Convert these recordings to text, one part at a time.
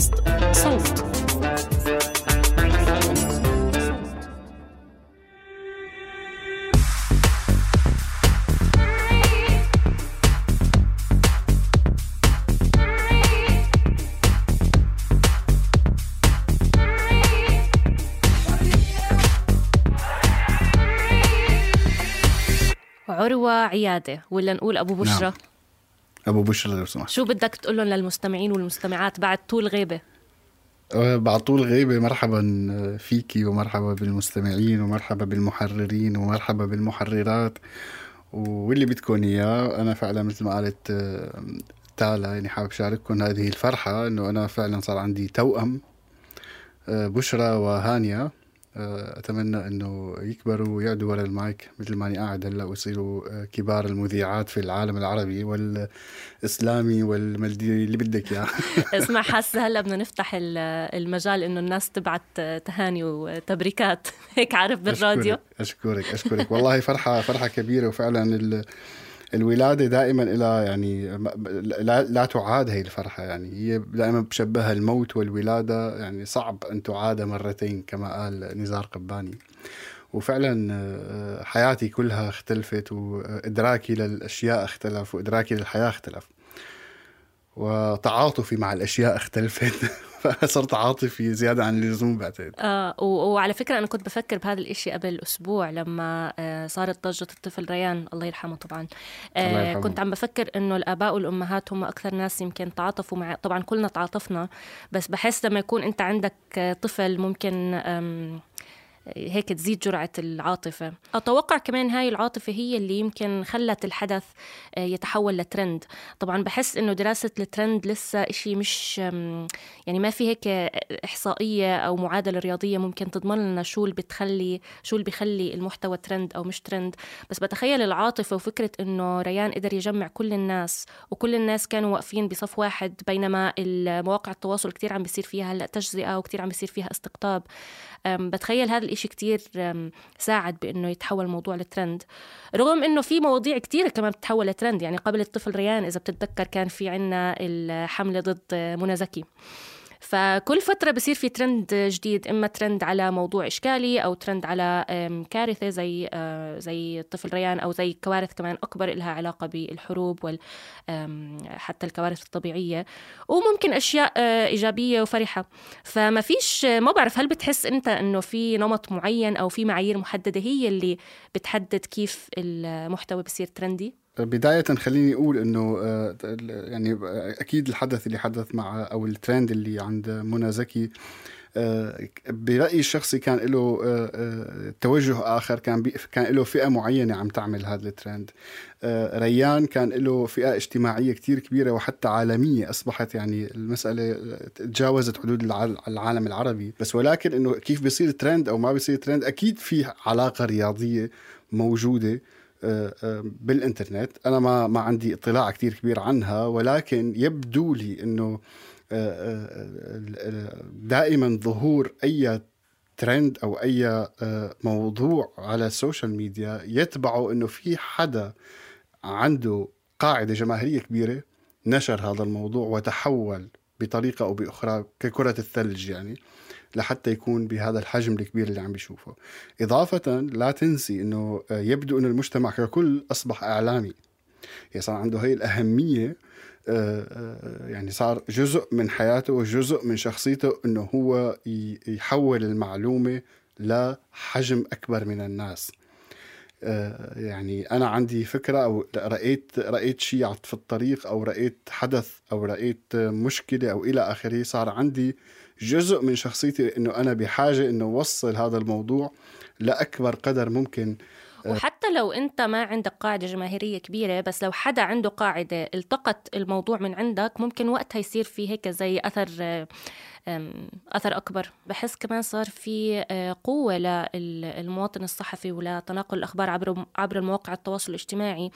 بودكاست صوت عروة عيادة ولا نقول أبو بشرة نعم. أبو بشرى لو سمحت. شو بدك تقول لهم للمستمعين والمستمعات بعد طول غيبة؟ أه، بعد طول غيبة مرحبا فيكي ومرحبا بالمستمعين ومرحبا بالمحررين ومرحبا بالمحررات. واللي بدكم إياه أنا فعلا مثل ما قالت أه، تالا يعني حابب شارككم هذه الفرحة إنه أنا فعلا صار عندي توأم أه، بشرى وهانيا أتمنى أنه يكبروا ويقعدوا ورا المايك مثل ما أنا قاعد هلأ ويصيروا كبار المذيعات في العالم العربي والإسلامي والمالديني اللي بدك إياه. اسمع حاسة هلأ بدنا نفتح المجال إنه الناس تبعت تهاني وتبريكات. هيك عارف بالراديو. أشكرك أشكرك, أشكرك. والله فرحة فرحة كبيرة وفعلا الولادة دائما إلى يعني لا, لا تعاد هي الفرحة يعني. هي دائما بشبهها الموت والولادة يعني صعب أن تعاد مرتين كما قال نزار قباني. وفعلا آه، حياتي كلها اختلفت وإدراكي للأشياء اختلف وإدراكي للحياة اختلف. وتعاطفي مع الأشياء اختلفت. فصرت عاطفي زيادة عن اللزوم بعتقد آه وعلى فكرة أنا كنت بفكر بهذا الإشي قبل أسبوع لما آه صارت ضجة الطفل ريان. الله يرحمه طبعا. آه الله يرحمه. كنت عم بفكر إنه الآباء والأمهات هم أكثر ناس يمكن تعاطفوا مع طبعا كلنا تعاطفنا بس بحس لما يكون أنت عندك طفل ممكن هيك تزيد جرعة العاطفة. أتوقع كمان هاي العاطفة هي اللي يمكن خلت الحدث آه، يتحول لترند. طبعا بحس إنه دراسة الترند لسه إشي مش يعني ما في هيك إحصائية أو معادلة رياضية ممكن تضمن لنا شو اللي بتخلي شو اللي بيخلي المحتوى ترند أو مش ترند. بس بتخيل العاطفة وفكرة إنه ريان قدر يجمع كل الناس وكل الناس كانوا واقفين بصف واحد بينما مواقع التواصل كتير عم بيصير فيها هلأ تجزئة وكتير عم بيصير فيها استقطاب. بتخيل هذا الإشي كتير ساعد بأنه يتحول الموضوع لترند. رغم أنه في مواضيع كتيرة كمان بتتحول لترند يعني قبل الطفل ريان إذا بتتذكر كان في عنا الحملة ضد منى زكي. فكل فترة بصير في ترند جديد إما ترند على موضوع إشكالي أو ترند على كارثة زي آه، زي الطفل ريان أو زي كوارث كمان أكبر لها علاقة بالحروب وال حتى الكوارث الطبيعية وممكن أشياء آه، إيجابية وفرحة فما فيش ما بعرف هل بتحس أنت أنه في نمط معين أو في معايير محددة هي اللي بتحدد كيف المحتوى بصير ترندي؟ بداية خليني أقول إنه آه، يعني أكيد الحدث اللي حدث مع أو الترند اللي عند منى زكي آه، برأيي الشخصي كان له آه، توجه آخر كان كان له فئة معينة عم تعمل هذا الترند ريان كان له فئة اجتماعية كتير كبيرة وحتى عالمية أصبحت يعني المسألة تجاوزت حدود العالم العربي. بس ولكن إنه كيف بيصير ترند أو ما بيصير ترند أكيد في علاقة رياضية موجودة. آه، بالإنترنت. أنا ما ما عندي اطلاع كثير كبير عنها ولكن يبدو لي إنه آه، دائما ظهور أي ترند أو أي موضوع على السوشيال ميديا يتبعه إنه في حدا عنده قاعدة جماهيرية كبيرة نشر هذا الموضوع وتحول بطريقة أو بأخرى ككرة الثلج يعني. لحتى يكون بهذا الحجم الكبير اللي عم بيشوفه. إضافة لا تنسي أنه يبدو أن المجتمع ككل أصبح إعلامي. يعني صار عنده هي الأهمية آه، آه، يعني صار جزء من حياته وجزء من شخصيته إنه هو يحول المعلومة لحجم أكبر من الناس. آه، يعني أنا عندي فكرة أو رأيت رأيت شيء في الطريق أو رأيت حدث أو رأيت مشكلة أو إلى آخره صار عندي جزء من شخصيتي انه أنا بحاجة إنه أوصل هذا الموضوع لأكبر قدر ممكن وحتى لو أنت ما عندك قاعدة جماهيرية كبيرة بس لو حدا عنده قاعدة التقط الموضوع من عندك ممكن وقتها يصير في هيك زي أثر أثر أكبر. بحس كمان صار في آه، قوة للمواطن الصحفي ولتناقل الأخبار عبر عبر المواقع التواصل الاجتماعي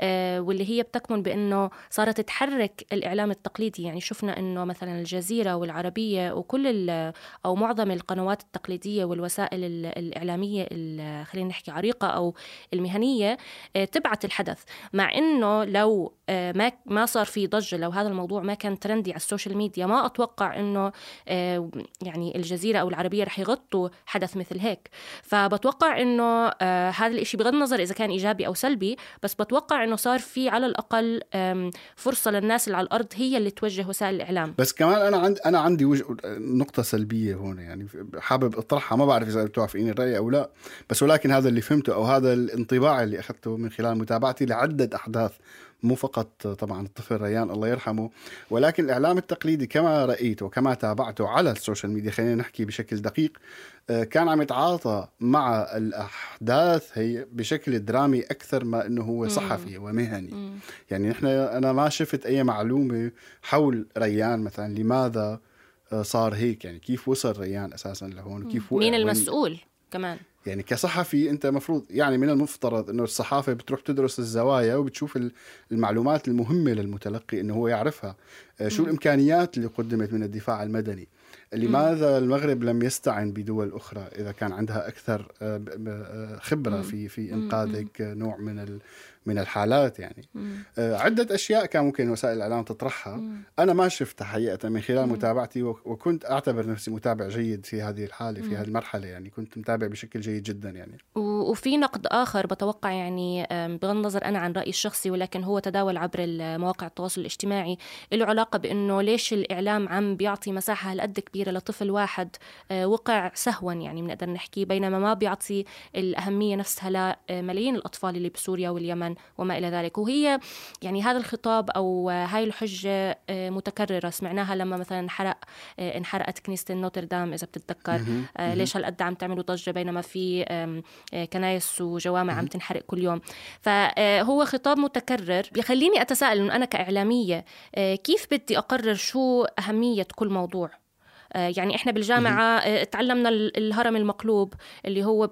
آه، واللي هي بتكمن بإنه صارت تحرك الإعلام التقليدي. يعني شفنا إنه مثلا الجزيرة والعربية وكل أو معظم القنوات التقليدية والوسائل الإعلامية خلينا نحكي عريقة أو المهنية آه، تبعت الحدث. مع إنه لو ما ما صار في ضجة لو هذا الموضوع ما كان trendy على ال social media. ما أتوقع إنه آه، يعني الجزيرة أو العربية رح يغطوا حدث مثل هيك. فبتوقع إنه آه، هذا الإشي بغض النظر إذا كان إيجابي أو سلبي بس بتوقع إنه صار في على الأقل فرصة للناس اللي على الأرض هي اللي توجه وسائل الإعلام. بس كمان أنا عندي أنا عندي وج... نقطة سلبية هون يعني حابب أطرحها. ما بعرف إذا بتوافقيني الرأي أو لا بس ولكن هذا اللي فهمته أو هذا الانطباع اللي أخذته من خلال متابعتي لعدة أحداث مو فقط طبعا الطفل ريان الله يرحمه ولكن الإعلام التقليدي كما رأيت وكما تابعته على ال social media خلينا نحكي بشكل دقيق آه، كان عم يتعاطى مع الأحداث هي بشكل درامي أكثر ما أنه هو صحفي ومهني. يعني نحن أنا ما شفت أي معلومة حول ريان مثلا لماذا آه، صار هيك؟ يعني كيف وصل ريان أساسا لهون؟ وكيف مين المسؤول كمان؟ يعني كصحفي أنت مفروض يعني من المفترض إنه الصحافة بتروح تدرس الزوايا وبتشوف المعلومات المهمة للمتلقي إنه هو يعرفها. آه، شو الإمكانيات اللي قدمت من الدفاع المدني؟ لماذا المغرب لم يستعن بدول أخرى إذا كان عندها أكثر آه، آه، خبرة في في انقاذ نوع من من الحالات يعني مم. آه، عدة أشياء كان ممكن وسائل الإعلام تطرحها مم. أنا ما شفتها حقيقة من خلال مم. متابعتي وكنت أعتبر نفسي متابع جيد في هذه الحالة في هذه المرحلة يعني كنت متابع بشكل جيد جدا يعني وفي نقد آخر بتوقع يعني بغض النظر أنا عن رأيي الشخصي ولكن هو تداول عبر مواقع التواصل الاجتماعي له علاقة بأنه ليش الإعلام عم بيعطي مساحة هالقد كبيرة لطفل واحد آه، وقع سهوا يعني بنقدر نحكي بينما ما بيعطي الأهمية نفسها لملايين الأطفال اللي بسوريا واليمن وما إلى ذلك. وهي يعني هذا الخطاب أو هاي الحجة آه، متكررة. سمعناها لما مثلا انحرق آه، انحرقت كنيسة نوتردام إذا بتتذكر. آه، ليش هالقد عم تعملوا ضجة؟ بينما في كنايس وجوامع عم تنحرق كل يوم. فهو خطاب متكرر. بيخليني أتساءل إنه أنا كإعلامية كيف بدي أقرر شو أهمية كل موضوع؟ يعني إحنا بالجامعة تعلمنا الهرم المقلوب اللي هو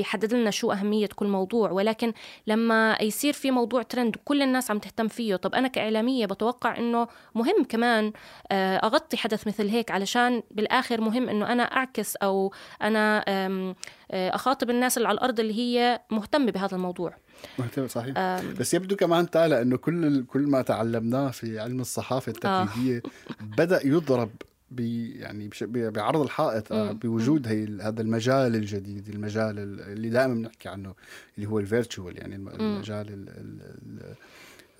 بيحدد لنا شو أهمية كل موضوع ولكن لما يصير في موضوع ترند وكل الناس عم تهتم فيه. طب أنا كإعلامية بتوقع إنه مهم كمان آه، أغطي حدث مثل هيك علشان بالآخر مهم إنه أنا أعكس أو أنا آه، أخاطب الناس اللي على الأرض اللي هي مهتمة بهذا الموضوع. مهتم صحيح. بس يبدو كمان تعالى إنه كل كل ما تعلمناه في علم الصحافة التقليدية آه. بدأ يضرب يعني بعرض الحائط آه، بوجود هي هذا المجال الجديد المجال اللي دائما بنحكي عنه اللي هو الفيرتشوال يعني المجال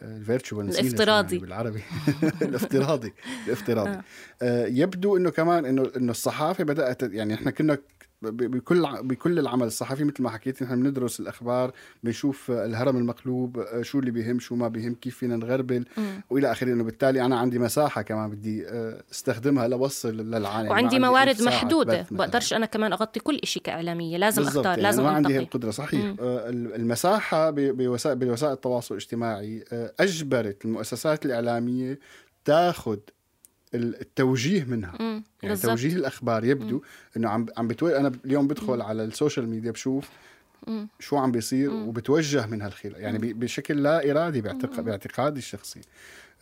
الفيرتشوال الافتراضي يعني بالعربي. الافتراضي الافتراضي. آه. آه. يبدو إنه كمان إنه إنه الصحافة بدأت يعني إحنا كنا بكل بكل العمل الصحفي مثل ما حكيت نحن بندرس الأخبار بنشوف الهرم المقلوب آه، شو اللي بيهم شو ما بيهم كيف فينا نغربل وإلى آخره. إنه بالتالي أنا عندي مساحة كمان بدي آه، أستخدمها لوصل للعالم. وعندي موارد محدودة. بقدرش أنا كمان أغطي كل شيء كإعلامية. لازم أختار يعني لازم ما عندي القدرة. صحيح. مم. آه، المساحة بوسائل بوسائل التواصل الاجتماعي أجبرت المؤسسات الإعلامية تاخذ التوجيه منها مم. يعني بالزبط. توجيه الأخبار يبدو مم. إنه عم عم بتو... أنا اليوم بدخل مم. على ال social media بشوف مم. شو عم بيصير مم. وبتوجه من هالخبر يعني بشكل لا إرادي باعتق... باعتقادي الشخصي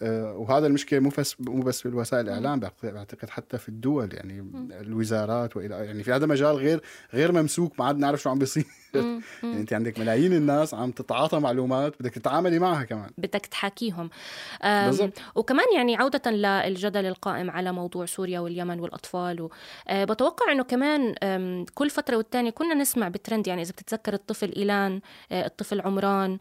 وهذا المشكلة مو بس مو بس في وسائل الإعلام بعتقد حتى في الدول يعني الوزارات والى يعني في هذا مجال غير غير ممسوك ما عاد نعرف شو عم بيصير. يعني أنت عندك ملايين الناس عم تتعاطى معلومات بدك تتعاملي معها كمان. بدك تحاكيهم. وكمان يعني عودة للجدل القائم على موضوع سوريا واليمن والأطفال و... أه بتوقع إنه كمان كل فترة والتانية كنا نسمع بترند يعني إذا بتتذكر الطفل إيلان أه الطفل عمران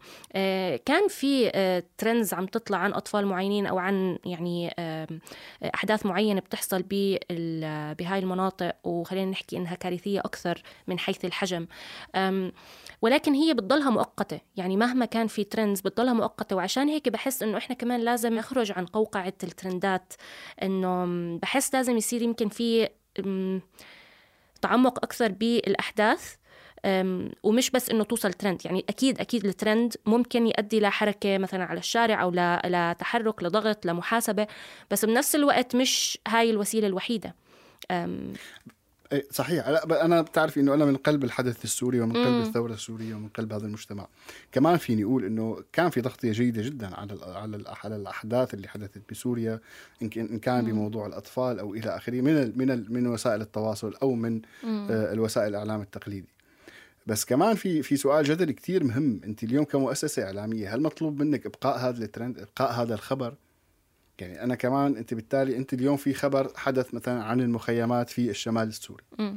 كان في ترندز عم تطلع عن أطفال معينين أو عن يعني أحداث معينة بتحصل بهاي المناطق وخلينا نحكي إنها كارثية أكثر من حيث الحجم. ولكن هي بتضلها مؤقتة. يعني مهما كان في ترندز بتضلها مؤقتة. وعشان هيك بحس إنه إحنا كمان لازم نخرج عن قوقعة الترندات. إنه بحس لازم يصير يمكن في تعمق أكثر بالأحداث. ومش بس إنه توصل ترند يعني أكيد أكيد الترند ممكن يؤدي لحركه مثلا على الشارع أو لتحرك لضغط لمحاسبه بس بنفس الوقت مش هاي الوسيلة الوحيدة. إيه صحيح. لا أنا بتعرف إنه أنا من قلب الحدث السوري ومن قلب الثورة السورية ومن قلب هذا المجتمع. كمان فيني أقول إنه كان في تغطيه جيدة جدا على على على الأحداث اللي حدثت بسوريا إن كان بموضوع الأطفال أو إلى آخره من من من وسائل التواصل أو من آه الوسائل الإعلام التقليدي. بس كمان في في سؤال جدلي كثير مهم. انت اليوم كمؤسسة إعلامية هل مطلوب منك إبقاء هذا الترند إبقاء هذا الخبر؟ يعني أنا كمان أنت بالتالي أنت اليوم في خبر حدث مثلا عن المخيمات في الشمال السوري. م.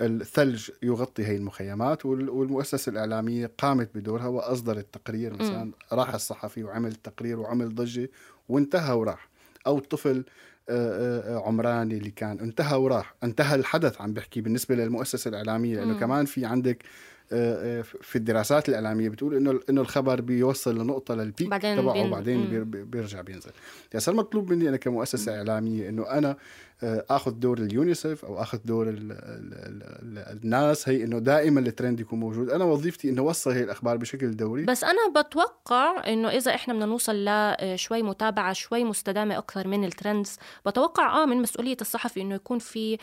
الثلج يغطي هي المخيمات والمؤسسة الإعلامية قامت بدورها وأصدرت تقرير مثلا راح الصحفي وعمل تقرير وعمل ضجة وانتهى وراح. أو الطفل عمراني اللي كان انتهى وراح. انتهى الحدث عم بحكي بالنسبة للمؤسسة الإعلامية لأنه كمان في عندك آه، آه، في الدراسات الإعلامية بتقول إنه إنه الخبر بيوصل لنقطة للبيك تبعه وبعدين بيرجع بينزل. يعني صار مطلوب مني أنا كمؤسسة إعلامية إنه أنا آه، آخذ دور اليونيسف أو آخذ دور ال ال ال الناس هي إنه دائما الترند يكون موجود. أنا وظيفتي إنه اوصل هي الأخبار بشكل دوري. بس أنا بتوقع إنه إذا إحنا بدنا نوصل لشوي متابعة شوي مستدامة أكثر من الترندز بتوقع آه من مسؤولية الصحفي إنه يكون في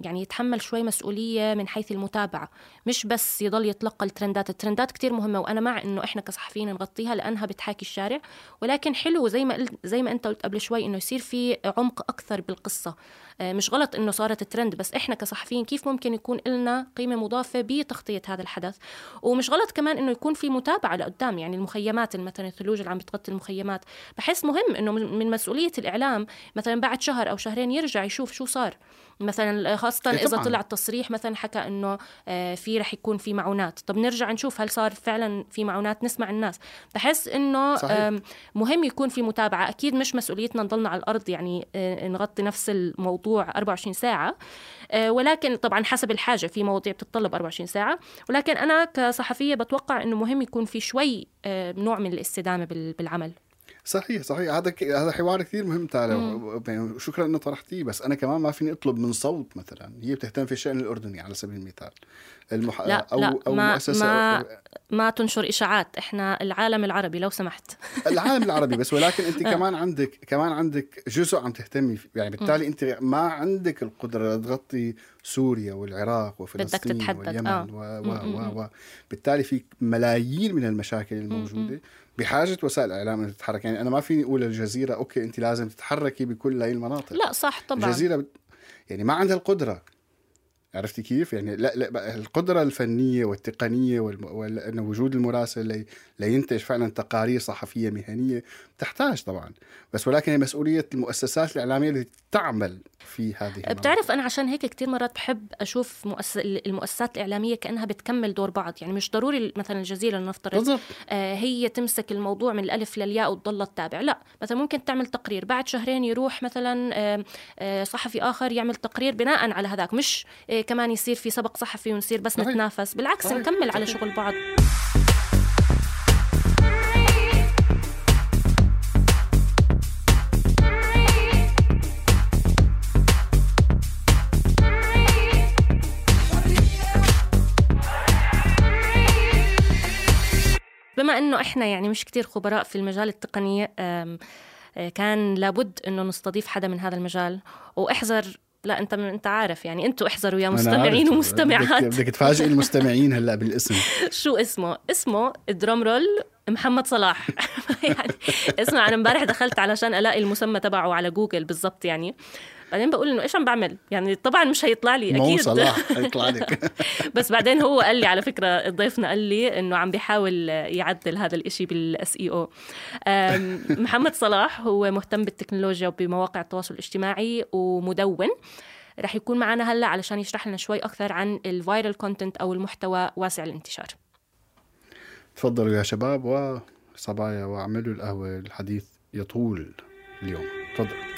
يعني يتحمل شوي مسؤولية من حيث المتابعة. مش بس يضل يتلقى الترندات. الترندات كتير مهمة وأنا مع إنه إحنا كصحفيين نغطيها لأنها بتحاكي الشارع. ولكن حلو زي ما قلت زي ما أنت قلت قبل شوي إنه يصير في عمق أكثر بالقصة. القصة آه، مش غلط إنه صارت ترند بس إحنا كصحفيين كيف ممكن يكون لنا قيمة مضافة بتغطية هذا الحدث؟ ومش غلط كمان إنه يكون في متابعة لقدام يعني المخيمات مثلا الثلوج اللي عم بتغطي المخيمات. بحس مهم إنه من مسؤولية الإعلام مثلا بعد شهر أو شهرين يرجع يشوف شو صار. مثلا خاصة إيه إذا طلع التصريح مثلا حكى إنه آه، في رح يكون في معونات. طب نرجع نشوف هل صار فعلا في معونات؟ نسمع الناس. بحس إنه مهم يكون في متابعة. أكيد مش مسؤوليتنا نضلنا على الأرض يعني آه، نغطي نفس الموضوع 24 ساعة. آه، ولكن طبعا حسب الحاجة في مواضيع بتتطلب 24 ساعة. ولكن أنا كصحفية بتوقع إنه مهم يكون في شوي نوع من الاستدامة بالعمل. صحيح صحيح. هذا ك... هذا حوار كثير مهم تعالى يعني شكرا إنه طرحتيه بس أنا كمان ما فيني أطلب من صوت مثلا. هي بتهتم في الشان الأردني على سبيل المثال. المح... لا أو لا أو ما مؤسسة ما, ما تنشر إشاعات. إحنا العالم العربي لو سمحت. العالم العربي بس ولكن أنت آه. كمان عندك كمان عندك جزء عم تهتمي فيه. يعني بالتالي أنت ما عندك القدرة تغطي سوريا والعراق وفلسطين واليمن آه. و... و... و... و... بالتالي في ملايين من المشاكل الموجودة. بحاجة وسائل الاعلام إنها تتحرك. يعني أنا ما فيني أقول الجزيره أوكي انت لازم تتحركي بكل هاي المناطق. لا صح طبعا. الجزيرة بت... يعني ما عندها القدرة. عرفتي كيف؟ يعني لا, لا القدرة الفنية والتقنية وال... وجود المراسل لي... لينتج فعلا تقارير صحفية مهنية. تحتاج طبعا بس ولكن هي مسؤولية المؤسسات الإعلامية التي تعمل في هذه. بتعرف أنا عشان هيك كثير مرات بحب أشوف مؤسس... المؤسسات الإعلامية كأنها بتكمل دور بعض يعني مش ضروري مثلا الجزيرة لنفترض بالضبط. آه هي تمسك الموضوع من الألف للياء وتضل تتابع لا مثلا ممكن تعمل تقرير بعد شهرين يروح مثلا آه آه صحفي آخر يعمل تقرير بناء على هذاك مش آه كمان يصير في سبق صحفي ونصير بس صحيح. نتنافس بالعكس صحيح. نكمل. على شغل بعض بما إنه إحنا يعني مش كتير خبراء في المجال التقني آه، كان لابد إنه نستضيف حدا من هذا المجال. واحزر لا أنت أنت عارف يعني أنتوا احزروا يا مستمعين ومستمعات. بدك تفاجئ المستمعين هلأ بالاسم. شو اسمه؟ اسمه drum roll محمد صلاح. يعني اسمع أنا امبارح دخلت علشان ألاقي المسمى تبعه على جوجل بالضبط يعني. بعدين بقول إنه إيش عم بعمل؟ يعني طبعا مش هيطلع لي أكيد. مو صلاح هيطلع لك. بس بعدين هو قال لي على فكرة ضيفنا قال لي إنه عم بيحاول يعدل هذا الإشي بال SEO. محمد صلاح هو مهتم بالتكنولوجيا وبمواقع التواصل الاجتماعي ومدون. رح يكون معنا هلأ علشان يشرح لنا شوي أكثر عن ال viral content أو المحتوى واسع الانتشار. تفضلوا يا شباب وصبايا واعملوا القهوة الحديث يطول اليوم. تفضل.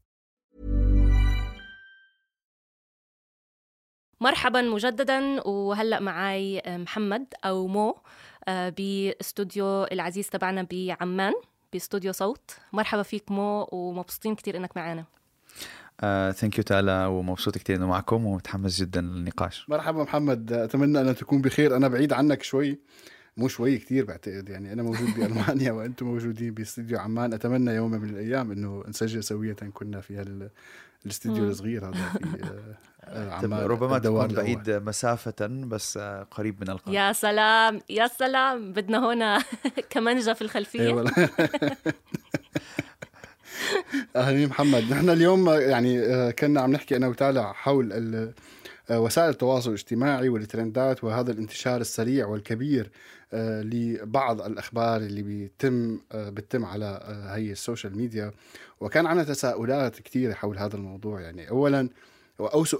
مرحبا مجددا وهلأ معي محمد أو مو باستوديو العزيز تبعنا بعمان باستوديو صوت. مرحبا فيك مو ومبسوطين كثير إنك معنا thank you تالا ومبسوط كثير إنه معكم ومتحمس جدا للنقاش. مرحبا محمد أتمنى أن تكون بخير. أنا بعيد عنك شوي مو شوي كثير بعتقد يعني أنا موجود بألمانيا وأنتم موجودين باستديو عمان. أتمنى يوم من الأيام إنه نسجل سوية كنا في هال الاستديو الصغير هذا في آه، ربما تكون بعيد مسافة بس آه، قريب من القلب. يا سلام يا سلام بدنا هنا كمنجة في الخلفية. أهلا محمد. نحن اليوم يعني آه، كنا عم نحكي أنا وتالا حول وسائل التواصل الاجتماعي والترندات وهذا الانتشار السريع والكبير لبعض الأخبار اللي بيتم بتتم على هي ال social media. وكان عندنا تساؤلات كثيره حول هذا الموضوع. يعني اولا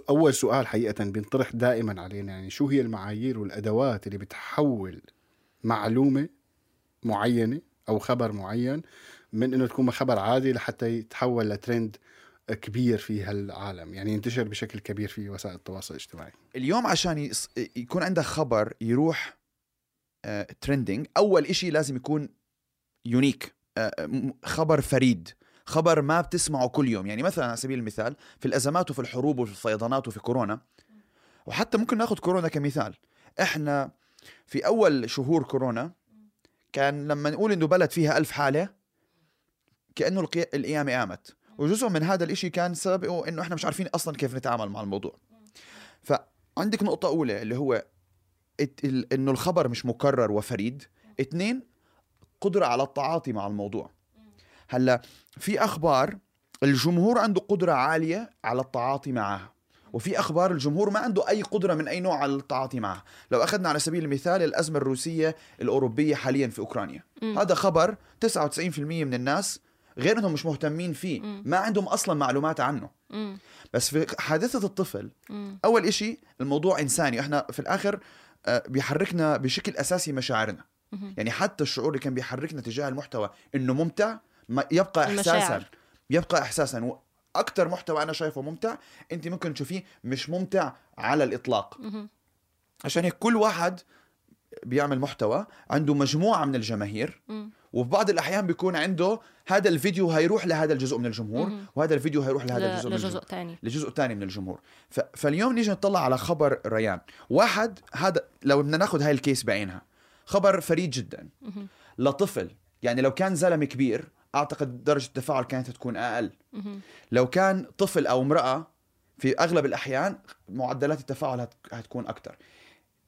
أول سؤال حقيقة بينطرح دائما علينا يعني شو هي المعايير والأدوات اللي بتحول معلومة معينة أو خبر معين من إنه تكون خبر عادي لحتى يتحول لترند كبير في هالعالم؟ يعني ينتشر بشكل كبير في وسائل التواصل الاجتماعي. اليوم عشان يكون عندك خبر يروح trending آه، أول إشي لازم يكون يونيك آه، خبر فريد. خبر ما بتسمعه كل يوم. يعني مثلا على سبيل المثال في الأزمات وفي الحروب وفي الفيضانات وفي كورونا وحتى ممكن ناخذ كورونا كمثال. إحنا في أول شهور كورونا كان لما نقول إنه بلد فيها ألف حالة كأنه القيامة قامت. وجزء من هذا الإشي كان سببه إنه إحنا مش عارفين أصلا كيف نتعامل مع الموضوع. فعندك نقطة أولى اللي هو إنه الخبر مش مكرر وفريد. اثنين قدرة على التعاطي مع الموضوع. هلا في أخبار الجمهور عنده قدرة عالية على التعاطي معها وفي أخبار الجمهور ما عنده أي قدرة من أي نوع على التعاطي معها لو أخذنا على سبيل المثال الأزمة الروسية الأوروبية حاليا في أوكرانيا م. هذا خبر 99% من الناس غير إنهم مش مهتمين فيه م. ما عندهم أصلا معلومات عنه م. بس في حادثة الطفل م. أول إشي الموضوع إنساني إحنا في الآخر آه، بيحركنا بشكل أساسي مشاعرنا يعني حتى الشعور اللي كان بيحركنا تجاه المحتوى إنه ممتع يبقى احساسا. يبقى احساسا. وأكثر محتوى أنا شايفه ممتع أنت ممكن تشوفيه مش ممتع على الإطلاق. عشان هيك كل واحد بيعمل محتوى عنده مجموعة من الجماهير وفي بعض الأحيان بيكون عنده هذا الفيديو هيروح لهذا الجزء من الجمهور وهذا الفيديو هيروح لهذا الجزء من لجزء ثاني لجزء ثاني من الجمهور. ف... فاليوم نيجي نطلع على خبر ريان. واحد هذا لو بدنا ناخذ هاي الكيس بعينها. خبر فريد جدا. لطفل. يعني لو كان زلمة كبير أعتقد درجة التفاعل كانت تكون أقل. لو كان طفل أو امرأة في أغلب الأحيان معدلات التفاعل هت... هتكون أكثر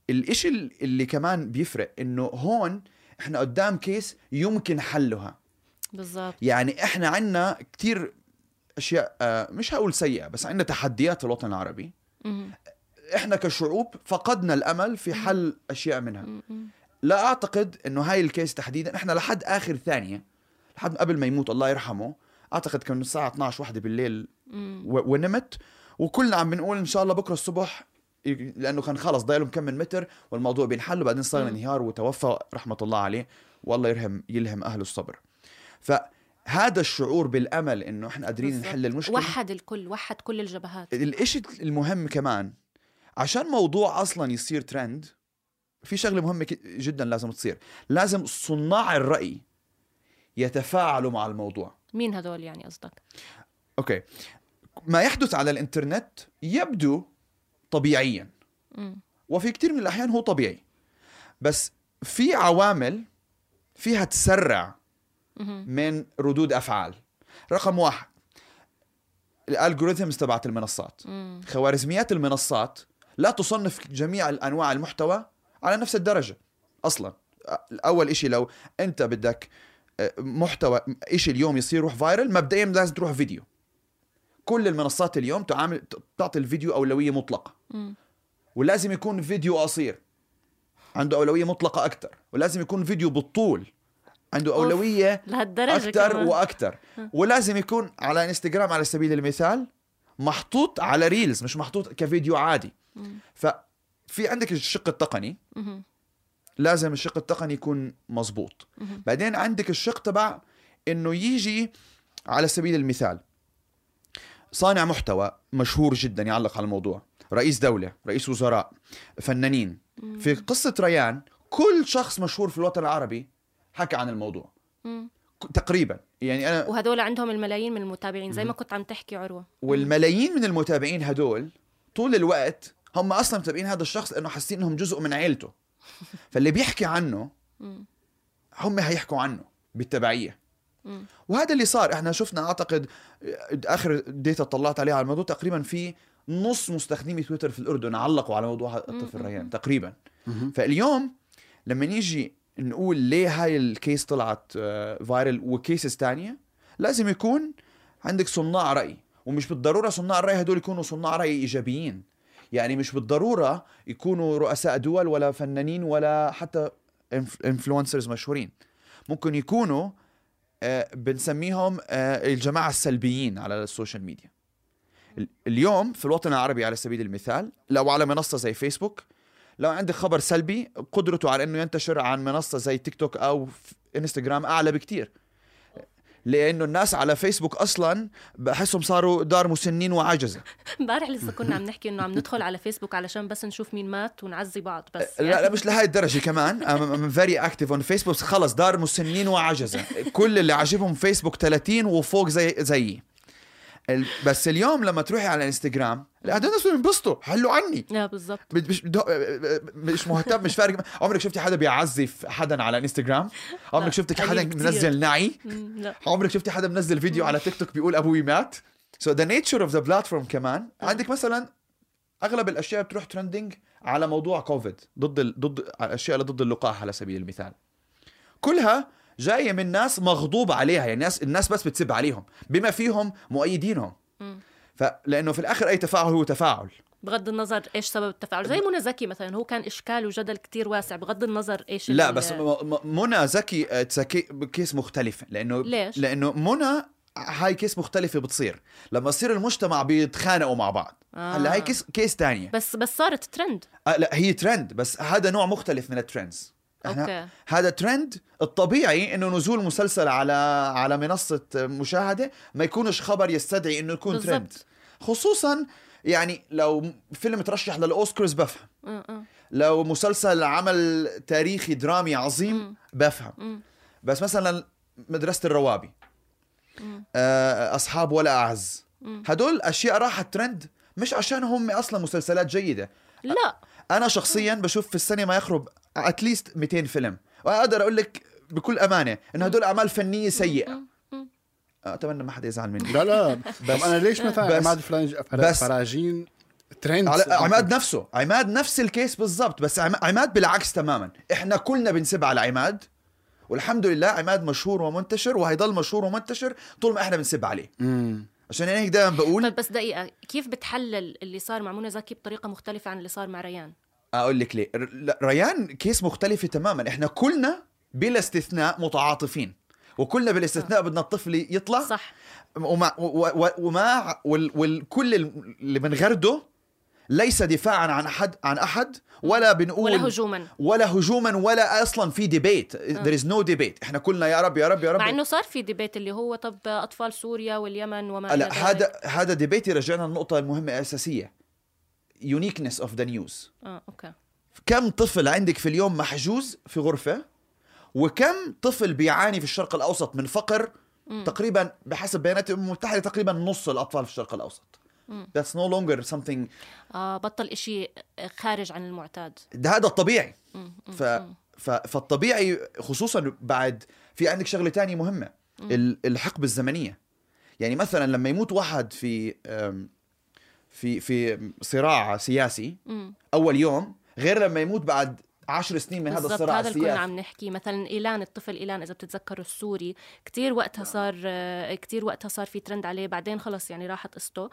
الإشي اللي كمان بيفرق إنه هون إحنا قدام كيس يمكن حلها. بالضبط. يعني إحنا عندنا كتير أشياء آه، مش هقول سيئة بس عندنا تحديات في الوطن العربي. إحنا كشعوب فقدنا الأمل في حل أشياء منها. لا أعتقد إنه هاي الكيس تحديدا إحنا لحد آخر ثانية لحد قبل ما يموت الله يرحمه أعتقد كان الساعة 12 واحدة بالليل. و- ونمت وكلنا عم بنقول إن شاء الله بكرة الصبح لأنه كان خلص ضايله كم من متر والموضوع بينحل وبعدين صار. انهيار وتوفى رحمة الله عليه والله يرحم يلهم اهله الصبر فهذا الشعور بالأمل إنه إحنا قادرين بالضبط. نحل المشكلة وحد الكل وحد كل الجبهات الإشي المهم كمان عشان موضوع أصلا يصير ترند في شغلة مهمة جدا لازم تصير لازم صناع الرأي يتفاعلوا مع الموضوع. مين هدول يعني قصدك؟ okay. ما يحدث على الإنترنت يبدو طبيعيا. مم. وفي كثير من الأحيان هو طبيعي. بس في عوامل فيها تسرع. من ردود أفعال. رقم واحد ال algorithms تبعت المنصات. مم. خوارزميات المنصات لا تصنف جميع انواع المحتوى على نفس الدرجة أصلا. اول إشي لو أنت بدك محتوى إشي اليوم يصير يروح فايرل مبدئيا لازم تروح فيديو كل المنصات اليوم تعامل تعطي الفيديو أولوية مطلقة مم. ولازم يكون فيديو قصير عنده أولوية مطلقة أكثر ولازم يكون فيديو بالطول عنده أوف. أولوية لهالدرجة أكثر كمان. وأكثر ولازم يكون على إنستغرام على سبيل المثال محطوط على ريلز مش محطوط كفيديو عادي مم. ففي عندك الشق التقني. لازم الشق التقني يكون مزبوط مهم. بعدين عندك الشق تبع إنه يجي على سبيل المثال صانع محتوى مشهور جدا يعلق على الموضوع رئيس دولة رئيس وزراء فنانين. في قصة ريان كل شخص مشهور في الوطن العربي حكى عن الموضوع. تقريبا. يعني أنا وهدول عندهم الملايين من المتابعين زي ما كنت عم تحكي عروة. والملايين من المتابعين هدول طول الوقت هم أصلا متابعين هذا الشخص لأنه حاسين إنهم جزء من عيلته. فاللي بيحكي عنه. هم هيحكوا عنه بالتبعية. وهذا اللي صار إحنا شفنا أعتقد آخر ديتا طلعت عليها على الموضوع تقريبا في نص مستخدمي تويتر في الأردن علقوا على موضوع الطفل ريان تقريبا. فاليوم لما نيجي نقول ليه هاي ال case طلعت آه، viral و cases تانية لازم يكون عندك صناع رأي. ومش بالضرورة صناع الرأي هدول يكونوا صناع رأي إيجابيين. يعني مش بالضرورة يكونوا رؤساء دول ولا فنانين ولا حتى influencers مشهورين. ممكن يكونوا آه، بنسميهم آه، الجماعة السلبيين على ال social media. ال- اليوم في الوطن العربي على سبيل المثال لو على منصة زي فيسبوك لو عندك خبر سلبي قدرته على إنه ينتشر عن منصة زي تيك توك أو انستغرام أعلى بكتير. لأنه الناس على فيسبوك أصلا بحسهم صاروا دار مسنين وعجزه امبارح لسه كنا عم نحكي إنه عم ندخل على فيسبوك علشان بس نشوف مين مات ونعزي بعض بس لا لا مش لهي الدرجة كمان. I'm very active on فيسبوك خلص دار مسنين وعجزه كل اللي عاجبهم فيسبوك 30 وفوق زي زيي. بس اليوم لما تروحي على انستغرام هدول الناس بينبسطوا حلوا عني. لا بالضبط. مش مش مهتم مش فارق. عمرك شفتي حدا بيعزي حدا على انستغرام عمرك شفتي حدا. منزل نعي؟ لا. عمرك شفتي حدا منزل فيديو على تيك توك بيقول أبوي مات؟ so the nature of the platform كمان عندك مثلا أغلب الأشياء بتروح trending على موضوع كوفيد ضد. ضد الاشياء اللي ضد اللقاح على سبيل المثال. كلها جاية من ناس مغضوب عليها يعني الناس الناس بس بتسب عليهم بما فيهم مؤيدينهم. فلانه في الآخر أي تفاعل هو تفاعل. بغض النظر إيش سبب التفاعل. زي منى زكي مثلا هو كان إشكال وجدل كتير واسع. بغض النظر إيش لا بس منى زكي آه، تسكي case مختلفة. لأنه ليش؟ لأنه منى هاي case مختلفة بتصير. لما يصير المجتمع بيتخانقوا مع بعض. آه. هلأ هاي case case تانية. بس بس صارت ترند. آه لا هي ترند بس هذا نوع مختلف من ال trends. Okay. هذا ترند الطبيعي إنه نزول مسلسل على على منصة مشاهدة ما يكونش خبر يستدعي إنه يكون بالضبط. ترند خصوصا يعني لو فيلم ترشح للأوسكارز بفهم. لو مسلسل عمل تاريخي درامي عظيم بفهم. بس مثلا مدرسة الروابي. آه، أصحاب ولا أعز. هدول أشياء راحت ترند مش عشان هم أصلا مسلسلات جيدة. لا. أنا شخصيا بشوف في السنة ما يقرب at least 200 فيلم. وأقدر أقول لك بكل أمانة إنه هدول أعمال فنية سيئة. أتمنى ما حدا يزعل مني. لا لا. بس أنا ليش مثلا بس- عماد فلانج بس- فراجين ترند على عماد نفسه. عماد نفس ال case بالضبط. بس عم- عماد بالعكس تماما. إحنا كلنا بنسب على عماد. والحمد لله عماد مشهور ومنتشر وهيضل مشهور ومنتشر طول ما إحنا بنسب عليه. مم. عشان هيك دائما بقول طيب بس دقيقة. كيف بتحلل اللي صار مع منى زكي بطريقة مختلفة عن اللي صار مع ريان؟ أقول لك ليه. ريان case مختلفة تماما. إحنا كلنا بلا استثناء متعاطفين. وكلنا بلا استثناء بدنا الطفل يطلع. صح. وما و- و- وما وال- والكل اللي بنغرده ليس دفاعا عن أحد عن أحد ولا بنقول ولا هجوما. ولا هجوما ولا أصلا في debate there is no debate. إحنا كلنا يا رب يا رب يا رب. مع إنه صار في debate اللي هو طب أطفال سوريا واليمن وما لا. هذا هذا debate يرجعنا للنقطة المهمة الأساسية. Uniqueness of the news. آه أوكي. كم طفل عندك في اليوم محجوز في غرفة؟ وكم طفل بيعاني في الشرق الأوسط من فقر؟ تقريبا بحسب بيانات الأمم المتحدة تقريبا نص الأطفال في الشرق الأوسط. That's no longer something آه بطل إشي خارج عن المعتاد. ده هذا الطبيعي. ف... ف... فالطبيعي خصوصا بعد في عندك شغلة تانية مهمة ال- الحقبة الزمنية. يعني مثلا لما يموت واحد في في في صراع سياسي. مم. أول يوم غير لما يموت بعد عشر سنين من هذا الصراع هذا اللي كنا السياسي. عم نحكي. مثلا إيلان الطفل إيلان إذا بتتذكروا السوري كتير وقتها صار آه، كتير وقتها صار في ترند عليه. بعدين خلص يعني راحت قصته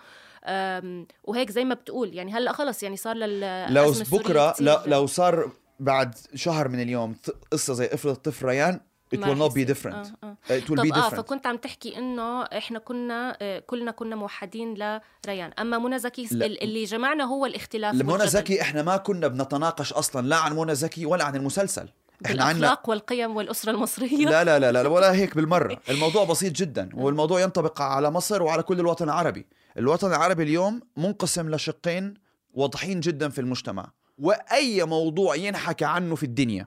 وهيك زي ما بتقول يعني هلأ خلص يعني صار لل لو بكرة كتير- لو, صار بعد شهر من اليوم قصة زي افرض الطفل ريان it will not be different. آه، آه. it will طب be آه different. فكنت عم تحكي إنه إحنا كنا آه، كلنا كنا موحدين لريان. أما منى زكي اللي جمعنا هو الاختلاف. والجدل. زكي إحنا ما كنا بنتناقش أصلا لا عن منى زكي ولا عن المسلسل. إحنا عنا بالأخلاق والقيم والأسرة المصرية. لا لا لا لا ولا هيك بالمرة. الموضوع بسيط جدا والموضوع ينطبق على مصر وعلى كل الوطن العربي. الوطن العربي اليوم منقسم لشقين واضحين جدا في المجتمع وأي موضوع ينحكى عنه في الدنيا.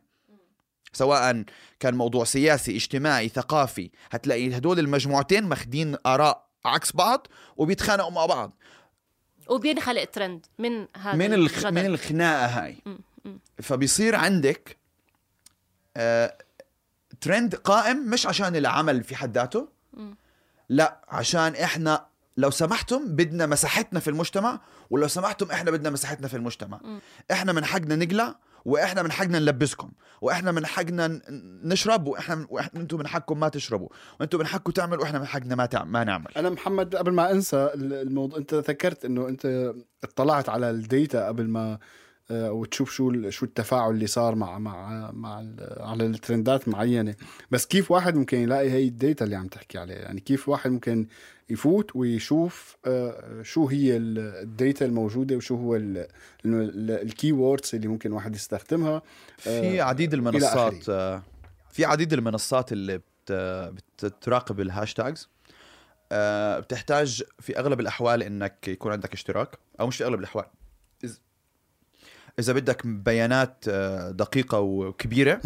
سواء كان موضوع سياسي اجتماعي ثقافي. هتلاقي هدول المجموعتين ماخدين آراء عكس بعض وبيتخانقوا مع بعض. وبينخلق ترند من هذا من الخ... من الخناقة هاي. فبيصير عندك آه... ترند قائم مش عشان العمل في حد ذاته. لا عشان إحنا لو سمحتم بدنا مساحتنا في المجتمع ولو سمحتم إحنا بدنا مساحتنا في المجتمع. إحنا من حقنا نقلع وإحنا من حقنا نلبسكم وإحنا من حقنا نشرب وإحنا أنتم من حقكم ما تشربوا وأنتم من حقكم تعملوا وإحنا من حقنا ما تعمل ما نعمل. أنا محمد قبل ما أنسى الموضوع أنت ذكرت إنه أنت اطلعت على ال data قبل ما وتشوف شو شو التفاعل اللي صار مع مع مع على الترندات معينة. بس كيف واحد ممكن يلاقي هي ال data اللي عم تحكي عليها؟ يعني كيف واحد ممكن يفوت ويشوف آه، شو هي ال- ال data الموجودة وشو هو ال keywords اللي ممكن واحد يستخدمها في آه، عديد إلى المنصات. آه، في عديد المنصات اللي بت بتراقب ال hashtags. آه، بتحتاج في أغلب الأحوال إنك يكون عندك اشتراك أو مش في أغلب الأحوال إذا بدك بيانات آه، دقيقة وكبيرة.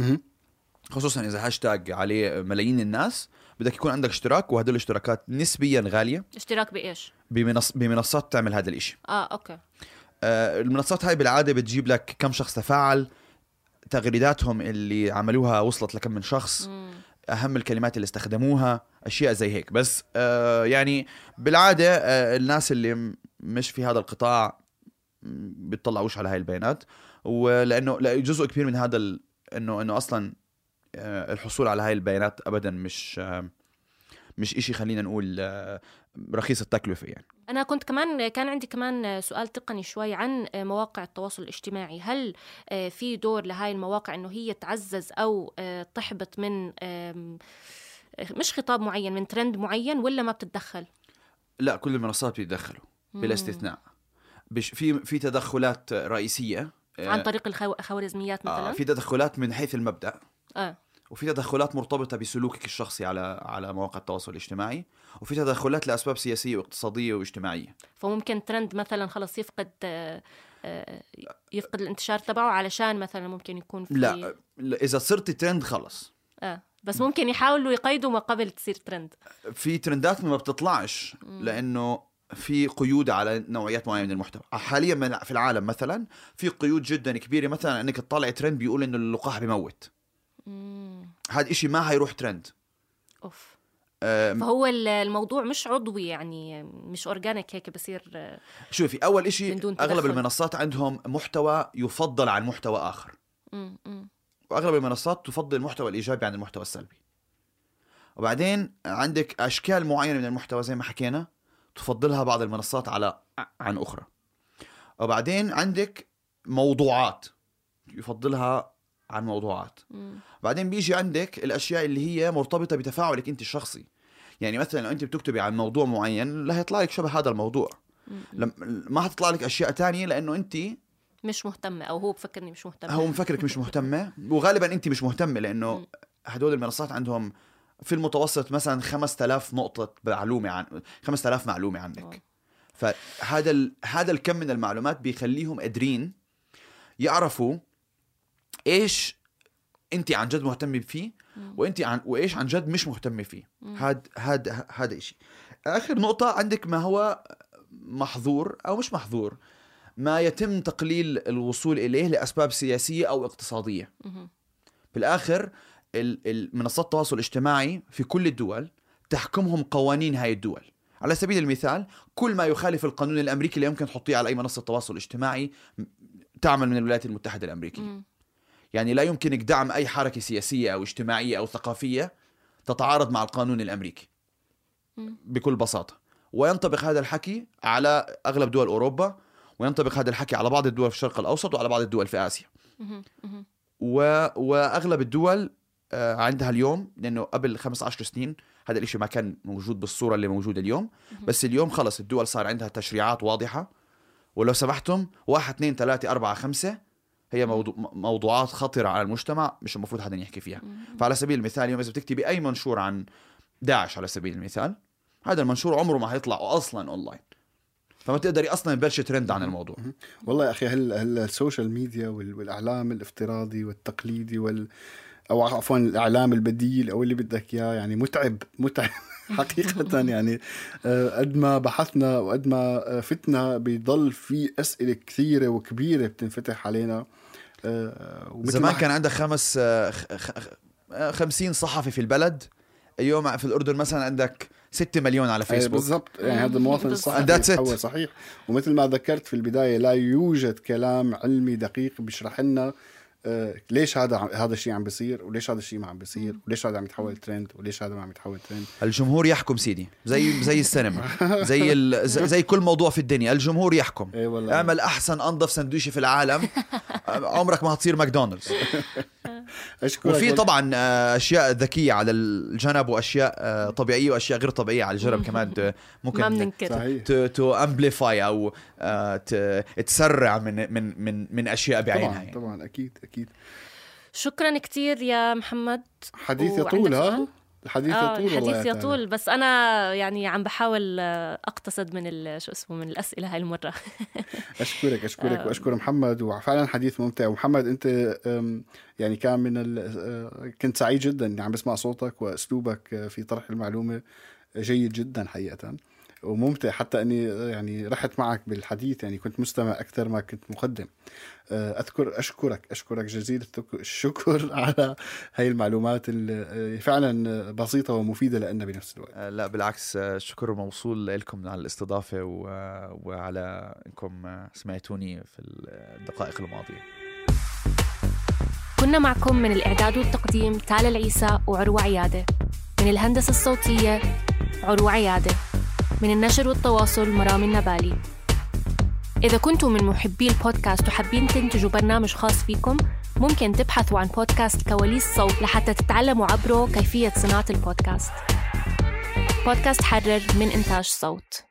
خصوصا إذا هاشتاج عليه ملايين الناس بدك يكون عندك اشتراك وهدول الاشتراكات نسبيا غالية. اشتراك بإيش؟ بمنص بمنصات تعمل هذا الإشي. آه أوكي. آه، المنصات هاي بالعادة بتجيب لك كم شخص تفاعل تغريداتهم اللي عملوها وصلت لكم من شخص أهم الكلمات اللي استخدموها أشياء زي هيك. بس آه يعني بالعادة آه الناس اللي مش في هذا القطاع بيطلعوش على هاي البيانات. ولأنه لا جزء كبير من هذا ال... إنه إنه أصلا آه الحصول على هاي البيانات ابدا مش آه مش إشي خلينا نقول آه رخيص التكلفة يعني. أنا كنت كمان كان عندي كمان سؤال تقني شوي عن مواقع التواصل الاجتماعي. هل في دور لهاي المواقع إنه هي تعزز أو تحبط من مش خطاب معين من ترند معين ولا ما بتتدخل؟ لا كل المنصات بيتدخلوا بلا استثناء. بش في في تدخلات رئيسية آه، عن طريق الخو- الخوارزميات مثلا؟ آه في تدخلات من حيث المبدأ آه. وفي تدخلات مرتبطة بسلوكك الشخصي على على مواقع التواصل الاجتماعي وفي تدخلات لأسباب سياسية واقتصادية واجتماعية فممكن ترند مثلا خلص يفقد آه، آه، يفقد الانتشار تبعه علشان مثلا ممكن يكون في لا, إذا صرت ترند خلص آه. بس ممكن يحاولوا يقيدوا ما قبل تصير ترند في ترندات ما بتطلعش لأنه في قيود على نوعيات معينة من المحتوى. حاليا في العالم مثلا في قيود جدا كبيرة مثلا إنك تطلع ترند بيقول إنه اللقاح بيموت هذا إشي ما هيروح ترند أوف. فهو الموضوع مش عضوي يعني مش organic هيك بصير شوفي أول إشي أغلب المنصات عندهم محتوى يفضل عن محتوى آخر. وأغلب المنصات تفضل المحتوى الإيجابي عن المحتوى السلبي. وبعدين عندك أشكال معينة من المحتوى زي ما حكينا. تفضلها بعض المنصات على عن أخرى. وبعدين عندك موضوعات يفضلها عن موضوعات. مم. بعدين بيجي عندك الأشياء اللي هي مرتبطة بتفاعلك أنت الشخصي. يعني مثلا لو أنت بتكتبي عن موضوع معين لا هيطلع لك شبه هذا الموضوع. لم ما حتطلع لك أشياء تانية لأنه أنت مش مهتمة أو هو بفكرني مش مهتمة. هو مفكرك مش مهتمة. وغالبا أنت مش مهتمة لأنه هدول المنصات عندهم في المتوسط مثلا 5000 نقطة معلومة عن 5000 معلومة عنك. أوه. فهذا ال... هذا الكم من المعلومات بيخليهم قادرين يعرفوا إيش أنت عن جد مهتمه فيه وأنت عن وإيش عن جد مش مهتمه فيه. هاد هاد هذا شيء آخر نقطة عندك ما هو محظور أو مش محظور ما يتم تقليل الوصول إليه لأسباب سياسية أو اقتصادية. بالآخر منصات التواصل الاجتماعي في كل الدول تحكمهم قوانين هاي الدول. على سبيل المثال كل ما يخالف القانون الأمريكي اللي يمكن تحطيه على أي منصة تواصل اجتماعي تعمل من الولايات المتحدة الأمريكية. يعني لا يمكنك دعم أي حركة سياسية أو اجتماعية أو ثقافية تتعارض مع القانون الأمريكي. بكل بساطة. وينطبق هذا الحكي على أغلب دول أوروبا وينطبق هذا الحكي على بعض الدول في الشرق الأوسط وعلى بعض الدول في آسيا. و... وأغلب الدول عندها اليوم لأنه قبل 15 سنين هذا الإشي ما كان موجود بالصورة اللي موجودة اليوم. بس اليوم خلص الدول صار عندها تشريعات واضحة. ولو سمحتم واحد اثنين ثلاثة أربعة خمسة هي موضوع موضوعات خطرة على المجتمع مش المفروض حدا يحكي فيها. فعلى سبيل المثال اليوم إذا بتكتبي أي منشور عن داعش على سبيل المثال هذا المنشور عمره ما هيطلع أصلا أونلاين فما تقدري أصلا تبلشي ترند عن الموضوع. والله يا أخي هل هل ال social media والإعلام الافتراضي والتقليدي وال أو عفوا الإعلام البديل أو اللي بدك إياه يعني متعب متعب حقيقة يعني. آه، قد ما بحثنا وقد ما آه، فتنا بيضل في أسئلة كثيرة وكبيرة بتنفتح علينا. آه، زمان كان عندك خمس خمسين صحفي في البلد. اليوم في الأردن مثلا عندك 6 مليون على فيسبوك. بالضبط. يعني هذا المواطن الصحفي صحيح. ومثل ما ذكرت في البداية لا يوجد كلام علمي دقيق بيشرح لنا ليش هذا هذا الشيء عم بيصير؟ وليش هذا الشيء ما عم بيصير؟ وليش هذا عم يتحول ترند؟ وليش هذا ما عم يتحول ترند؟ الجمهور يحكم سيدي زي زي السينما زي ال... زي كل موضوع في الدنيا الجمهور يحكم. اي والله. أعمل أحسن أنظف سندويشة في العالم عمرك ما هتصير ماكدونالدز. أشكرك وفي طبعا آه، أشياء ذكية على الجنب وأشياء آه، طبيعية وأشياء غير طبيعية على الجنب كمان. ممكن to amplify أو تسرع من من من من أشياء بعينها طبعا يعني. طبعا أكيد أكيد. شكرا كثير يا محمد. حديث يطول ها؟ الحديث آه يطول الحديث يطول بس أنا يعني عم بحاول أقتصد من شو اسمه من الأسئلة هاي المرة. أشكرك أشكرك آه. وأشكر محمد وفعلا حديث ممتع. ومحمد أنت يعني كان من آه، كنت سعيد جدا إني عم بسمع صوتك وأسلوبك في طرح المعلومة جيد جدا حقيقه وممتع حتى أني يعني رحت معك بالحديث يعني كنت مستمع أكثر ما كنت مقدم. آه، أذكر أشكرك أشكرك جزيل الشكر على هاي المعلومات اللي فعلا بسيطة ومفيدة لنا بنفس الوقت. آه، لا بالعكس الشكر موصول لكم على الاستضافة وعلى إنكم سمعتوني في الدقائق الماضية. كنا معكم من الإعداد والتقديم تالا العيسى وعروة عيادة. من الهندسة الصوتية عروة عيادة. من النشر والتواصل مرام النبالي. إذا كنتم من محبي البودكاست وحابين تنتجوا برنامج خاص فيكم ممكن تبحثوا عن بودكاست كواليس صوت لحتى تتعلموا عبره كيفية صناعة البودكاست. بودكاست حرر من إنتاج صوت.